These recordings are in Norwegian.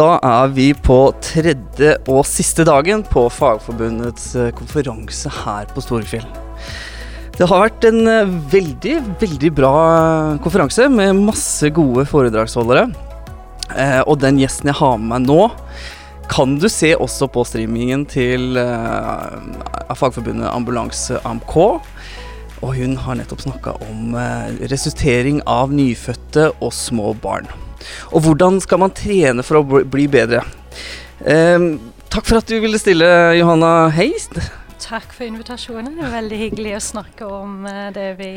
Da er vi på tredje og siste dagen på Fagforbundets eh, konferanse her på Storefjell. Det har vært en eh, veldig, veldig bra konferanse med masse gode foredragsholdere. Eh, og den gjesten jeg har med meg nå, kan du se også på streamingen til eh, Fagforbundet Ambulanse AMK. Og hun har nettopp snakka om resultering av nyfødte og små barn. Og hvordan skal man trene for å bli bedre? Eh, takk for at du ville stille, Johanna Heist. Takk for invitasjonen. Det er veldig hyggelig å snakke om uh, det vi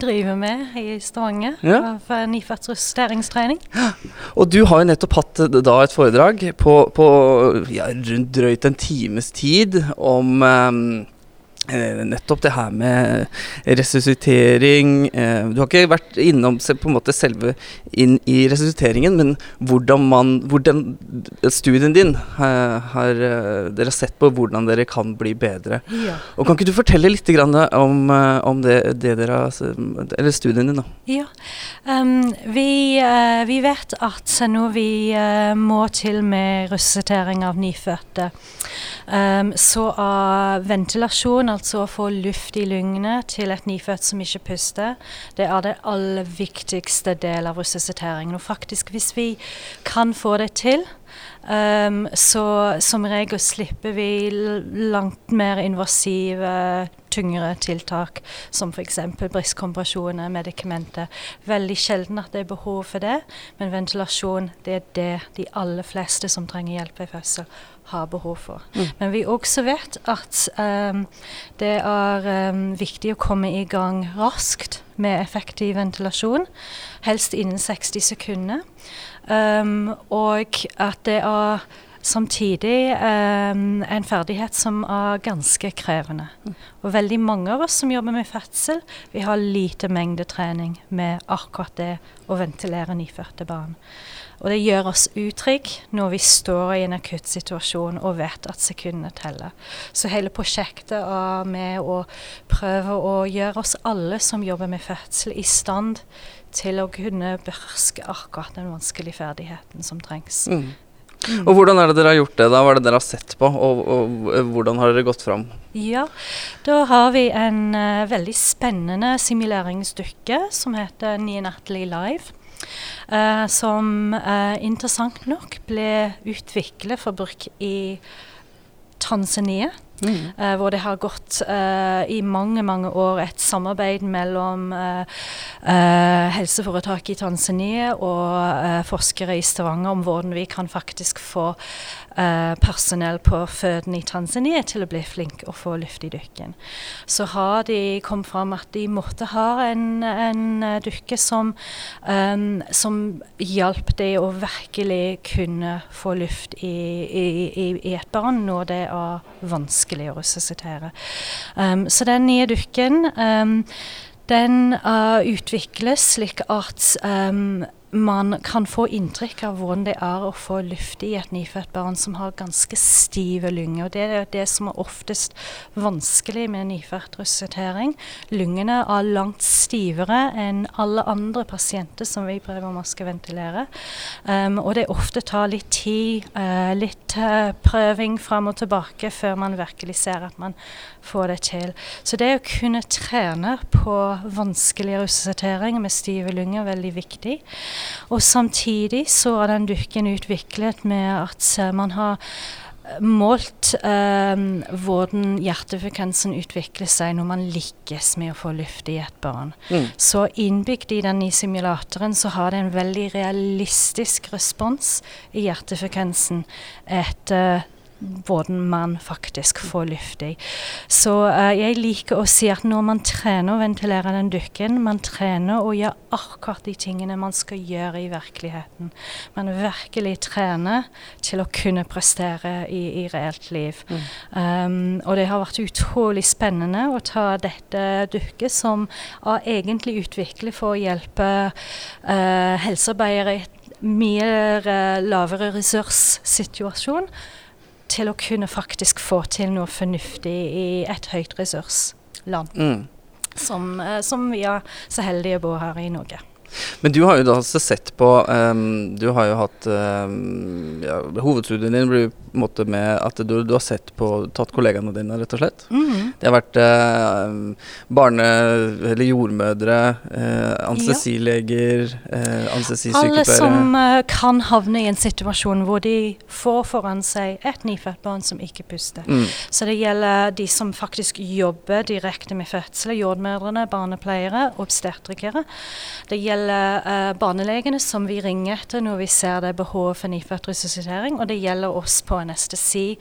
driver med i Stavanger. Ja. For nyfødt rusteringstrening. Og du har jo nettopp hatt eh, da et foredrag på, på ja, rundt drøyt en times tid om um, Eh, nettopp det her med resuscitering eh, Du har ikke vært innom på en måte selve inn i resusciteringen, men hvordan man hvordan Studien din eh, har dere har sett på hvordan dere kan bli bedre. Ja. Og Kan ikke du fortelle litt om, om det, det, dere Eller studien din, da. Ja. Um, vi, uh, vi, vet at når vi uh, må til med resuscitering av nyfødte, um, så av ventilasjon altså å få luft i lungene til et nyfødt som ikke puster, det er det aller viktigste del av resusciteringen. Og faktisk, hvis vi kan få det til, um, så som regel slipper vi langt mer invasive, tyngre tiltak, som f.eks. brystkompresjoner, medikamenter. Veldig sjelden at det er behov for det, men ventilasjon det er det de aller fleste som trenger hjelp i fødsel, har behov for. Mm. Men vi også vet at um, det er um, viktig å komme i gang raskt med effektiv ventilasjon, helst innen 60 sekunder. Um, og at det er samtidig um, en ferdighet som er ganske krevende. Mm. Og veldig mange av oss som jobber med fødsel, vi har lite mengdetrening med akkurat det å ventilere nyfødte barn. Og det gjør oss utrygge når vi står i en akutt situasjon og vet at sekundene teller. Så hele prosjektet er med å prøve å gjøre oss alle som jobber med fødsel, i stand til å kunne beherske akkurat den vanskelige ferdigheten som trengs. Mm. Mm. Og Hvordan er det dere har gjort det? da? Hva er det dere har sett på, og, og hvordan har dere gått fram? Ja, Da har vi en uh, veldig spennende simuleringsdukke som heter Ninattelig Live. Uh, som eh, interessant nok ble utviklet for bruk i Tanzania. Mm. Uh, hvor det har gått uh, i mange mange år et samarbeid mellom uh, helseforetaket i Tanzania og forskere i Stavanger om hvordan vi kan faktisk få personell på føden i Tanzania til å bli flink og få luft i dykken. Så har de kommet fram at de måtte ha en, en dukke som, um, som hjalp dem å virkelig kunne få luft i, i, i, i et barn når det er vanskelig vanskelig å resuscitere. Um, så den nye dukken um, den uh, utvikles slik at um, man kan få inntrykk av hvordan det er å få luft i et nyfødt barn som har ganske stive lunger. Det er det som er oftest vanskelig med nyfødt russetering. Lungene er langt stivere enn alle andre pasienter som vi prøver å ventilere. Um, og det ofte tar litt tid, uh, litt uh, prøving fram og tilbake før man virkelig ser at man får det til. Så det å kunne trene på vanskelig russetering med stive lunger er veldig viktig. Og samtidig så er den dukken utviklet med at man har eh, målt eh, hvordan hjertefrekvensen utvikler seg når man lykkes med å få luft i et barn. Mm. Så innbygd i den i simulatoren så har det en veldig realistisk respons i hjertefrekvensen etter hvordan man faktisk får luft i. Så uh, jeg liker å si at når man trener å ventilere den dukken, man trener å gjøre akkurat de tingene man skal gjøre i virkeligheten. Man virkelig trener til å kunne prestere i, i reelt liv. Mm. Um, og det har vært utrolig spennende å ta dette dukket, som er egentlig utviklet for å hjelpe uh, helsearbeidere i et mye uh, lavere ressurssituasjon til å kunne faktisk få til noe fornuftig i et høyt ressursland. Mm. Som, eh, som, vi er så heldige å bo her i Norge. Men du har jo da sett på um, Du har jo hatt um, ja, Hovedstudien din blir på en måte med at du, du, har sett på tatt kollegaene dine, rett og slett. Mm -hmm. Det har vært uh, barne- eller jordmødre, uh, anestesileger, uh, anestesisykepleiere Alle som uh, kan havne i en situasjon hvor de får foran seg et nyfødt barn som ikke puster. Mm. Så det gjelder de som faktisk jobber direkte med fødsel, jordmødrene, barnepleiere, obstetrikere. Det gjelder uh, barnelegene som vi ringer etter når vi ser det er behov for nyfødt resuscitering. Og det gjelder oss på anestesi,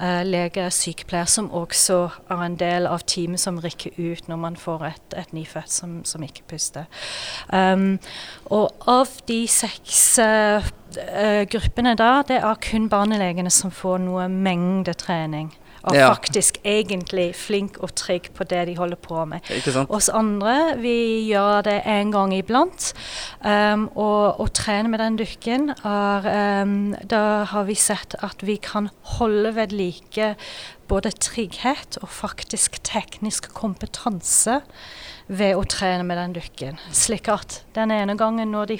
uh, lege, sykepleier, som også er en del av teamet som rykker ut når man får et, et nyfødt som, som, ikke puster. Um, og av de seks uh, gruppene da, det er kun barnelegene som får noe mengdetrening og Ja. faktisk egentlig flink og trygg på det de holder på med. Oss andre vi gjør det en gang iblant. Um, og å trene med den dukken er um, Da har vi sett at vi kan holde ved like både trygghet og faktisk teknisk kompetanse ved å trene med den dukken. Slik at den ene gangen når de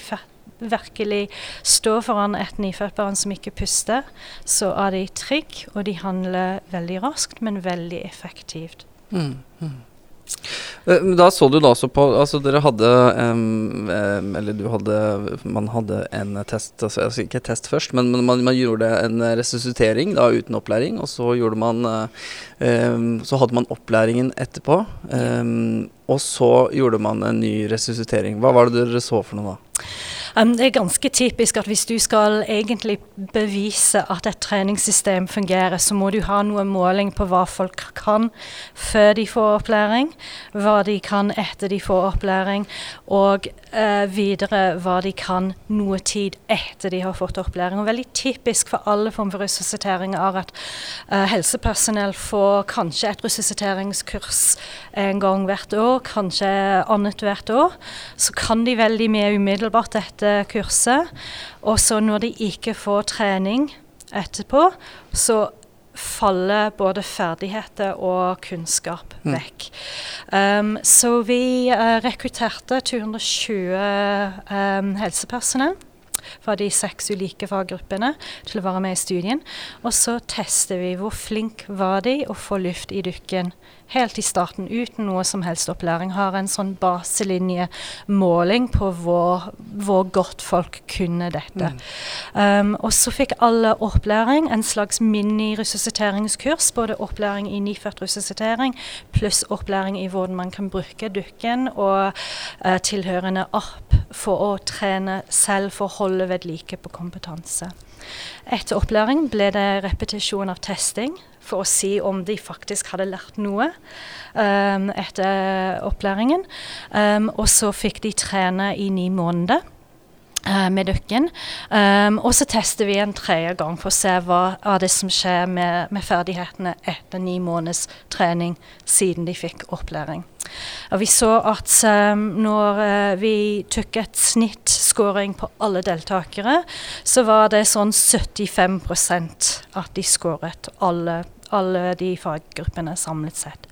virkelig står foran et nyfødt barn som ikke puster, så er de trygge, og de handler veldig raskt, men veldig effektivt. Mm, mm. Eh, Da så du da også på Altså dere hadde em, Eller du hadde Man hadde en test altså, altså ikke test først, men, men man, man gjorde en resuscitering da uten opplæring. Og så gjorde man um, Så hadde man opplæringen etterpå. Um, og så gjorde man en ny resuscitering. Hva var det dere så for noe da? Um, det er ganske typisk at hvis du skal egentlig bevise at et treningssystem fungerer, så må du ha noe måling på hva folk kan før de får opplæring, hva de kan etter de får opplæring, og uh, videre hva de kan noe tid etter de har fått opplæring. Og veldig typisk for alle former for resuscitering er at uh, helsepersonell får kanskje et resusciteringskurs en gang hvert år, kanskje annet hvert år. Så kan de veldig mye umiddelbart etter kurset. Og så når de ikke får trening etterpå, så faller både ferdigheter og kunnskap Mm. vekk. Um, så vi uh, rekrutterte 220 um, helsepersonell fra de seks ulike faggruppene til å være med i studien. Og så tester vi hvor flink var de å få luft i dukken helt i starten uten noe som helst opplæring. Har en sånn baselinjemåling på hvor, hvor godt folk kunne dette. Um, og så fikk alle opplæring, en slags mini-resusciteringskurs. Både opplæring i nyfødt resuscitering pluss opplæring i hvordan man kan bruke dukken og uh, tilhørende app for å trene selv for å holde ved like på kompetanse. Etter opplæring ble det repetisjon av testing for å si om de faktisk hadde lært noe um, etter opplæringen. Um, og så fikk de trene i ni måneder. Eh, med dukken. Um, og så tester vi en tredje gang for å se hva er det som skjer med, med ferdighetene etter ni måneders trening siden de fikk opplæring. Og vi så at um, når uh, vi tok et snittskåring på alle deltakere, så var det sånn 75% at de skåret alle, alle de faggruppene samlet sett.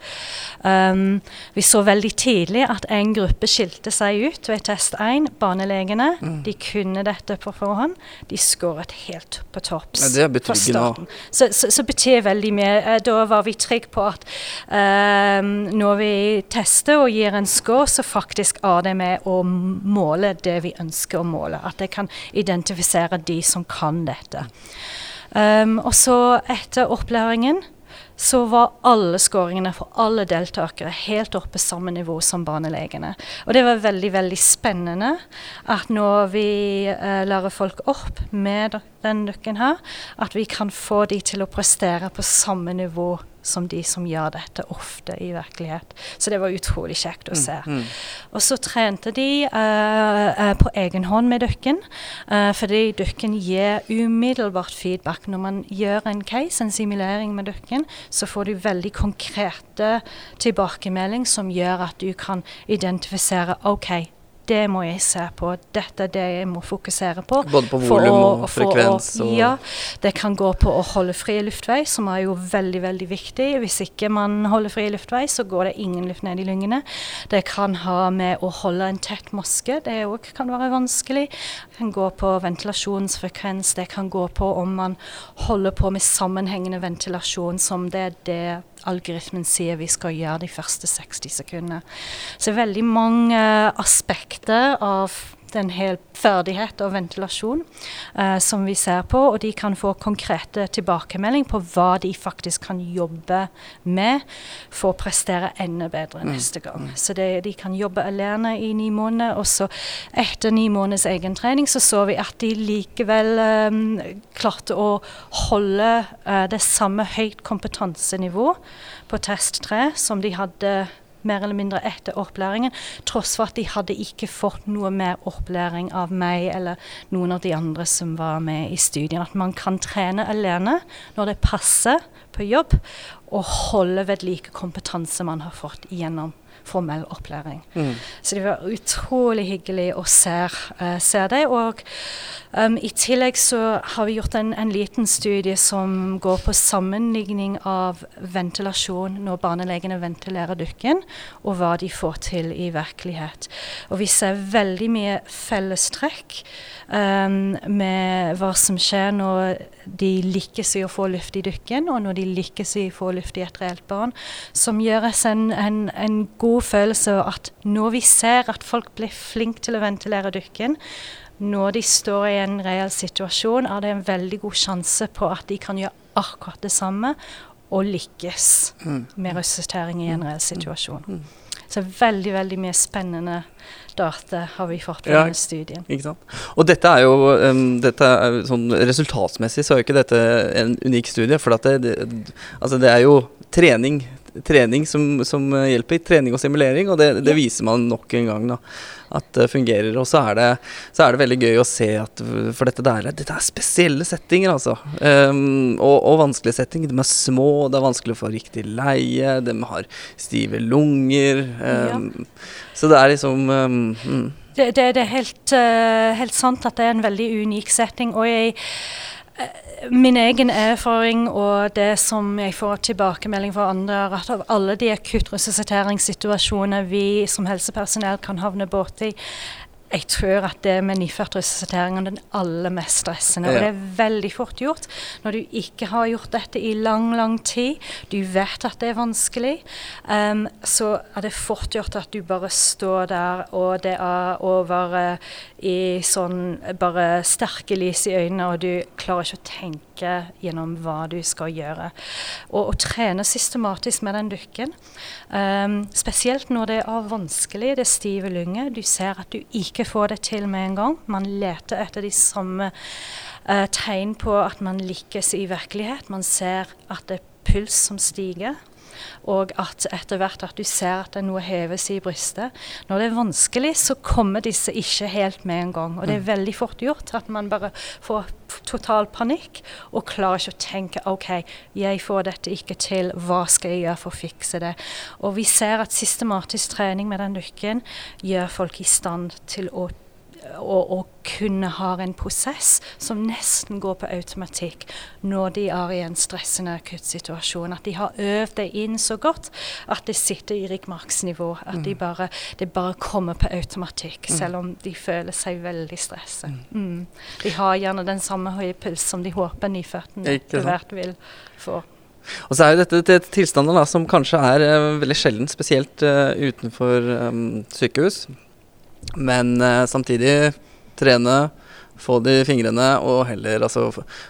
Um, vi så veldig tidlig at en gruppe skilte seg ut ved test 1. Barnelegene. Mm. De kunne dette på forhånd. De skåret helt på topps Ja, det er betryggende. Så, så, så betyr veldig mye. Eh, Da var vi trygge på at um, når vi tester og gir en score, så faktisk er det med å måle det vi ønsker å måle. At det kan identifisere de som kan dette. Um, og så etter opplæringen så var alle skåringene for alle deltakere helt oppe samme nivå som barnelegene. Og det var veldig, veldig spennende at når vi eh, lærer folk opp med denne den dukken her, at vi kan få de til å prestere på samme nivå som de som gjør dette ofte i virkelighet. Så det var utrolig kjekt å se. Mm. Og så trente de eh, eh, på egen hånd med dukken, uh, fordi dukken gir umiddelbart feedback. Når man gjør en case, en simulering med dukken, så får du veldig konkrete tilbakemelding som gjør at du kan identifisere OK, det må jeg se på. Dette er det jeg må fokusere på. Både på volum og frekvens? Å, ja. Det kan gå på å holde fri luftvei, som er jo veldig, veldig viktig. Hvis ikke man holder fri luftvei, så går det ingen luft ned i lungene. Det kan ha med å holde en tett maske. Det òg kan være vanskelig. Det kan gå på ventilasjonsfrekvens. Det kan gå på om man holder på med sammenhengende ventilasjon, som det er det algoritmen sier vi skal gjøre de første 60 sekundene. Så veldig mange aspekter av den hel ferdighet og ventilasjon uh, som vi ser på, og de kan få konkrete tilbakemelding på hva de faktisk kan jobbe med for å prestere enda bedre mm. neste gang. Så det, de kan jobbe alene i ni måneder, og så etter ni måneders egentrening så så vi at de likevel um, klarte å holde uh, det samme høyt kompetansenivå på test 3 som de hadde mer eller mindre etter opplæringen, tross for at de hadde ikke fått noe mer opplæring av meg eller noen av de andre som var med i studien. At man kan trene alene når det passer på jobb, og holde ved like kompetanse man har fått gjennom formell opplæring. Mm. Så det var utrolig hyggelig å se, uh, se det. Og um, i tillegg så har vi gjort en, en, liten studie som går på sammenligning av ventilasjon når barnelegene ventilerer dukken, og hva de får til i virkelighet. Og vi ser veldig mye fellestrekk um, med hva som skjer når de lykkes i å få luft i dukken, og når de lykkes i å få luft i et reelt barn, som gjøres en, en, en god følelse at når vi ser at folk blir flinke til å ventilere dukken, når de står i en reell situasjon, er det en veldig god sjanse på at de kan gjøre akkurat det samme og lykkes mm. med resuscitering i en reell situasjon. Mm. Så veldig, veldig mye spennende data har vi fått på ja, denne studien. Og dette er jo um, dette er, sånn Resultatsmessig så er jo ikke dette en unik studie. For det, det, altså det er jo trening trening som, som, hjelper. Trening og simulering, og det, det viser man nok en gang. da at det fungerer. Og så er det, så er det veldig gøy å se at For dette der, dette er spesielle settinger, altså. Um, og, og, vanskelige settinger. De er små, det er vanskelig å få riktig leie, de har stive lunger. Um, ja. Så det er liksom um, mm. det, det, det, er helt, uh, helt sant at det er en veldig unik setting. og jeg Min egen erfaring og det som jeg får tilbakemelding fra andre, er at av alle de akuttresusciteringssituasjoner vi som helsepersonell kan havne borti, jeg tror at det med nyfødt resuscitering er den aller mest stressende. Og det er veldig fort gjort når du ikke har gjort dette i lang, lang tid. Du vet at det er vanskelig. Um, så er det fort gjort at du bare står der, og det er over uh, i sånn bare sterke lys i øynene, og du klarer ikke å tenke gjennom hva du skal gjøre. Og å trene systematisk med den dukken, um, spesielt når det er vanskelig, det er stive lunger, du ser at du ikke får det til med en gang. Man leter etter de samme uh, tegn på at man lykkes i virkelighet. Man ser at det er puls som stiger og at etter hvert at du ser at det er noe heves i brystet. Når det er vanskelig, så kommer disse ikke helt med en gang. Og det er mm. veldig fort gjort at man bare får total panikk og klarer ikke å tenke OK, jeg får dette ikke til, hva skal jeg gjøre for å fikse det? Og vi ser at systematisk trening med den lykken gjør folk i stand til å og, og, kunne ha en prosess som nesten går på automatikk når de er i en stressende akuttsituasjon. At de har øvd det inn så godt at det sitter i ryggmargsnivå. At mm. de bare, det bare kommer på automatikk, mm. selv om de føler seg veldig stresset. Mm. mm. De har gjerne den samme høye puls som de håper nyfødtene etter hvert vil få. Og så er jo dette til tilstander da, som kanskje er uh, veldig sjelden, spesielt uh, utenfor um, sykehus. Men uh, samtidig trene, få det i fingrene og heller altså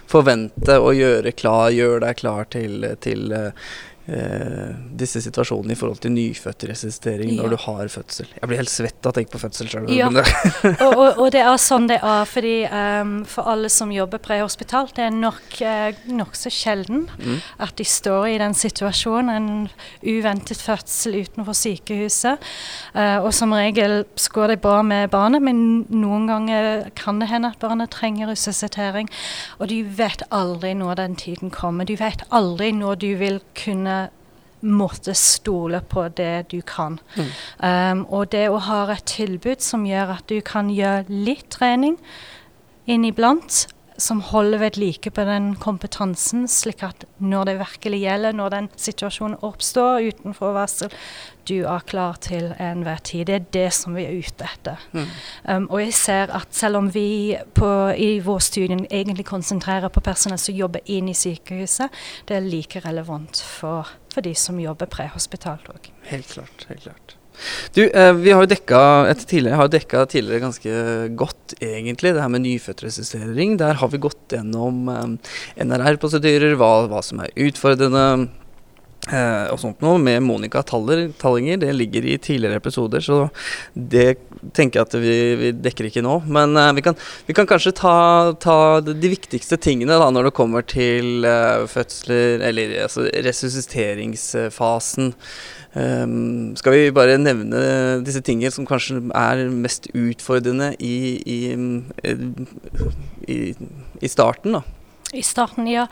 forvente å gjøre klar, gjøre deg klar til, til uh, eh, disse situasjonene i forhold til nyfødtresistering ja. når du har fødsel. Jeg blir helt svett av å tenke på fødsel sjøl. Ja. og, og, og, det er sånn det er, fordi um, for alle som jobber prehospitalt, det er nok uh, nokså sjelden mm. at de står i den situasjonen, en uventet fødsel utenfor sykehuset. Uh, og som regel går det bra med barnet, men noen ganger kan det hende at barnet trenger resuscitering. Og du vet aldri når den tiden kommer. Du vet aldri når du vil kunne måtte stole på det du kan. Mm. Um, og det å ha et tilbud som gjør at du kan gjøre litt trening inniblant, som holder ved like på den kompetansen, slik at når det virkelig gjelder, når den situasjonen oppstår utenfor varsel, du er klar til enhver tid. Det er det som vi er ute etter. Mm. Um, og jeg ser at selv om vi på, i vår studie egentlig konsentrerer på personer som jobber inn i sykehuset, det er like relevant for, for de som jobber prehospitalt òg. Helt klart. helt klart. Du, eh, vi har jo dekka tidligere, har dekka tidligere ganske godt, egentlig, det her med nyfødtresistering. Der har vi gått gjennom eh, NRR-prosedyrer, hva, hva som er utfordrende. Eh, og sånt noe med Monica Taller, Tallinger. Det ligger i tidligere episoder, så det tenker jeg at vi, vi dekker ikke nå. Men uh, vi, kan, vi, kan, kanskje ta, ta de, viktigste tingene da, når det kommer til uh, fødsler, eller altså resusciteringsfasen. Um, skal vi bare nevne disse tingene som kanskje er mest utfordrende i, i, i, i starten, da? I starten, ja.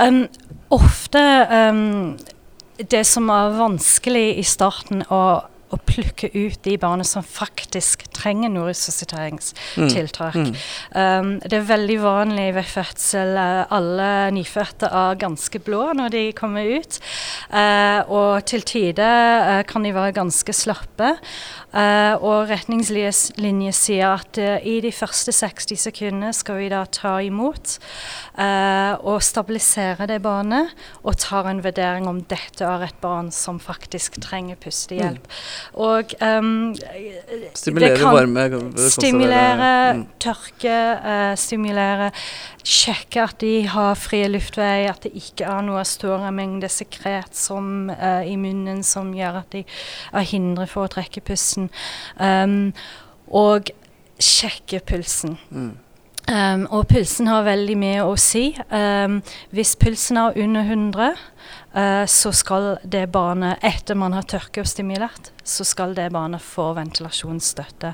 Um, ofte um, Det som var vanskelig i starten, å å plukke ut de barna som faktisk trenger noe resusciteringstiltak. Mm. Um, det er veldig vanlig ved fødsel uh, alle nyfødte er ganske blå når de kommer ut. Uh, og til tider uh, kan de være ganske slappe. Uh, og retningslinjer sier at i de første 60 sekundene skal vi da ta imot og stabilisere det barnet, og ta en vurdering om dette er et barn som faktisk trenger pustehjelp. Mm. Og um, Stimulere varme? Stimulere, mm. tørke, stimulere sjekke at de har frie luftveier, at det ikke er noe store mengder sekret som, uh, i munnen som gjør at de er hindre for å trekke pusten. Um, og sjekke pulsen. Mm. Um, og pulsen har veldig mye å si. Um, hvis pulsen er under 100, uh, så skal det barnet, etter man har tørke og stimulert, så skal det barnet få ventilasjonsstøtte.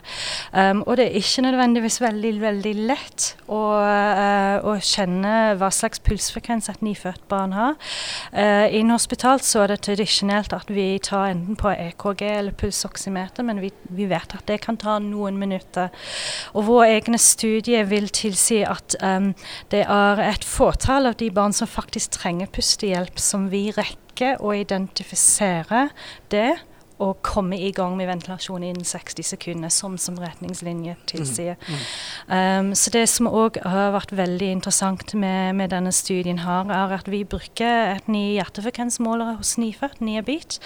Um, og det er ikke nødvendigvis veldig, veldig lett å, uh, å kjenne hva slags pulsfrekvens et nyfødt barn har. Uh, Innen så er det tradisjonelt at vi tar enten på EKG eller pulsoksymeter, men vi, vi, vet at det kan ta noen minutter. Og vår egne studie vil tilsi at um, det er et fåtall av de barn som faktisk trenger pustehjelp, som vi rekker å identifisere det å komme i gang med ventilasjon innen 60 sekunder, som som retningslinje tilsier. Mm. Mm. Um, så det som òg har vært veldig interessant med, med, denne studien, her, er at vi bruker et ny hjertefrekvensmåler hos nyfødt, Niabit,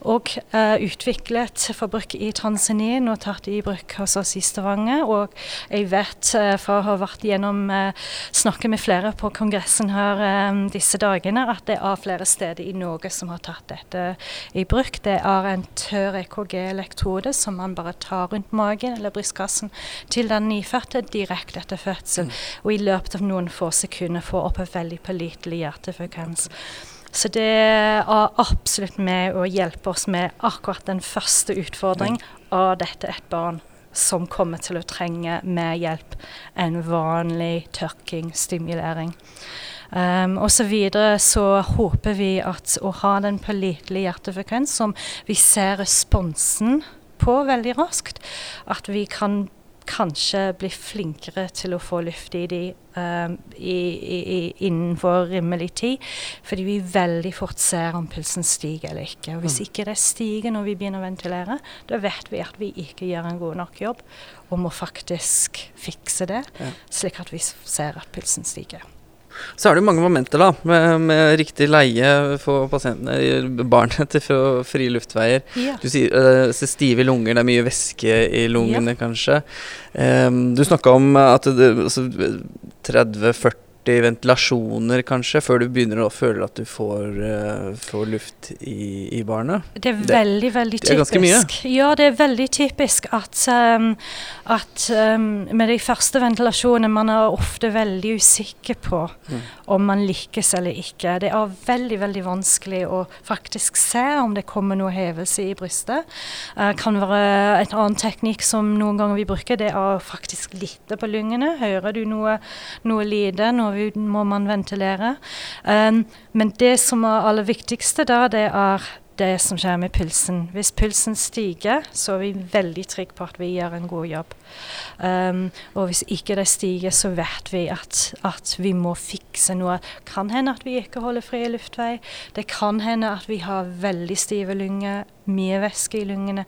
og uh, utviklet for bruk i Tanzania, og tatt i bruk hos oss i Stavanger. Og jeg vet, uh, for å ha vært gjennom uh, snakke med flere på kongressen her um, disse dagene, at det er flere steder i Norge som har tatt dette i bruk. Det er en tørr EKG-elektrode som man bare tar rundt magen eller brystkassen til den nyfødte direkte etter fødsel, mm. og i løpet av noen få sekunder får opp en veldig pålitelig hjertefrekvens. Så det er absolutt med å hjelpe oss med akkurat den første utfordringen av dette et barn som kommer til å trenge mer hjelp enn vanlig tørking, stimulering. Um, og så videre så håper vi at å ha den pålitelige hjertefrekvens som vi ser responsen på veldig raskt, at vi kan kanskje bli flinkere til å få luft i de um, i, i, innenfor rimelig tid. Fordi vi veldig fort ser om pulsen stiger eller ikke. Og hvis mm. ikke det stiger når vi begynner å ventilere, da vet vi at vi ikke gjør en god nok jobb og må faktisk fikse det, ja. slik at vi ser at pulsen stiger. Så er det mange momenter da, med, med riktig leie for pasientene, barnet til frie luftveier. Ja. Du sier uh, stive lunger, det er mye væske i lungene ja. kanskje. Um, du snakka om at altså, 30-40 ventilasjoner, kanskje, før du begynner å føle at du får, uh, får luft i, i, barnet? Det er veldig, veldig typisk. Det er ganske mye? Ja, det er veldig typisk at, um, at um, med de første ventilasjonene man er ofte veldig usikker på mm. om man lykkes eller ikke. Det er veldig, veldig vanskelig å faktisk se om det kommer noe hevelse i brystet. Uh, kan være et annet teknikk som noen ganger vi bruker, det er å faktisk lytte på lungene. Hører du noe, noe lyder? Noe må man ventilere. Um, men det som er aller viktigste da, det er det som skjer med pulsen. Hvis pulsen stiger, så er vi veldig trygge på at vi gjør en god jobb. Um, og hvis ikke det stiger, så vet vi at, at, vi må fikse noe. Kan hende at vi ikke holder fri luftvei. Det kan hende at vi har veldig stive lunger mye væske i lungene,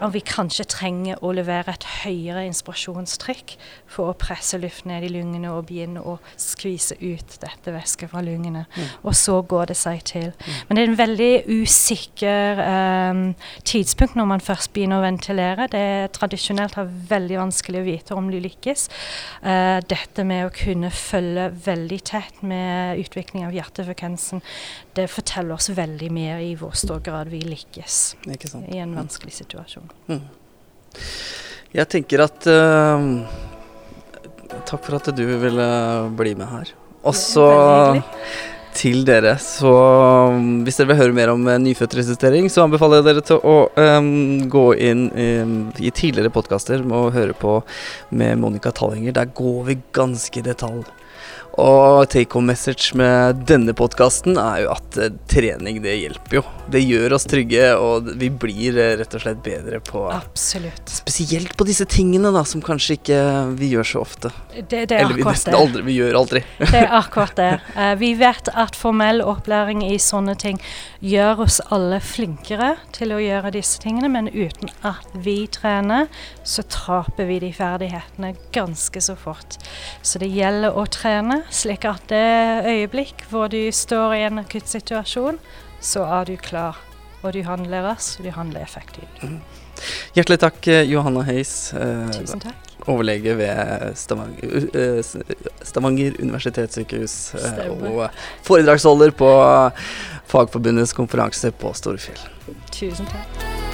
og vi kanskje trenger å levere et høyere inspirasjonstrykk for å presse luft ned i lungene og begynne å skvise ut dette væsket fra lungene. Mm. Og så går det seg til. Mm. Men det er en veldig usikker um, tidspunkt når man først begynner å ventilere. Det er tradisjonelt har veldig vanskelig å vite om du lykkes. Uh, dette med å kunne følge veldig tett med utvikling av hjertefrekvensen, det forteller oss veldig mye i hvor stor grad vi lykkes i en vanskelig situasjon. Mm. Jeg tenker at uh, Takk for at du ville bli med her. Og så til dere, så um, hvis dere vil høre mer om uh, nyfødtresistering, så anbefaler jeg dere til å um, gå inn um, i tidligere podkaster og høre på med Monica Tallinger. Der går vi ganske i detalj og take home message med denne podkasten er jo at uh, trening, det hjelper jo. Det gjør oss trygge, og vi blir uh, rett og slett bedre på Absolutt. Spesielt på disse tingene da, som kanskje ikke vi gjør så ofte. Det, det er Eller vi nesten det. aldri. Vi gjør aldri. det er akkurat det. Uh, vi vet at formell opplæring i sånne ting gjør oss alle flinkere til å gjøre disse tingene, men uten at vi trener, så taper vi de ferdighetene ganske så fort. Så det gjelder å trene slik at det øyeblikk hvor du står i en akutt situasjon, så er du klar. Og du handler raskt, og du handler effektivt. Mm. Hjertelig takk, eh, Johanna Heis. Eh, Tusen takk. Overlege ved Stavanger, uh, Stavanger universitetssykehus. Uh, og foredragsholder på Fagforbundets konferanse på Storefjell. Tusen takk.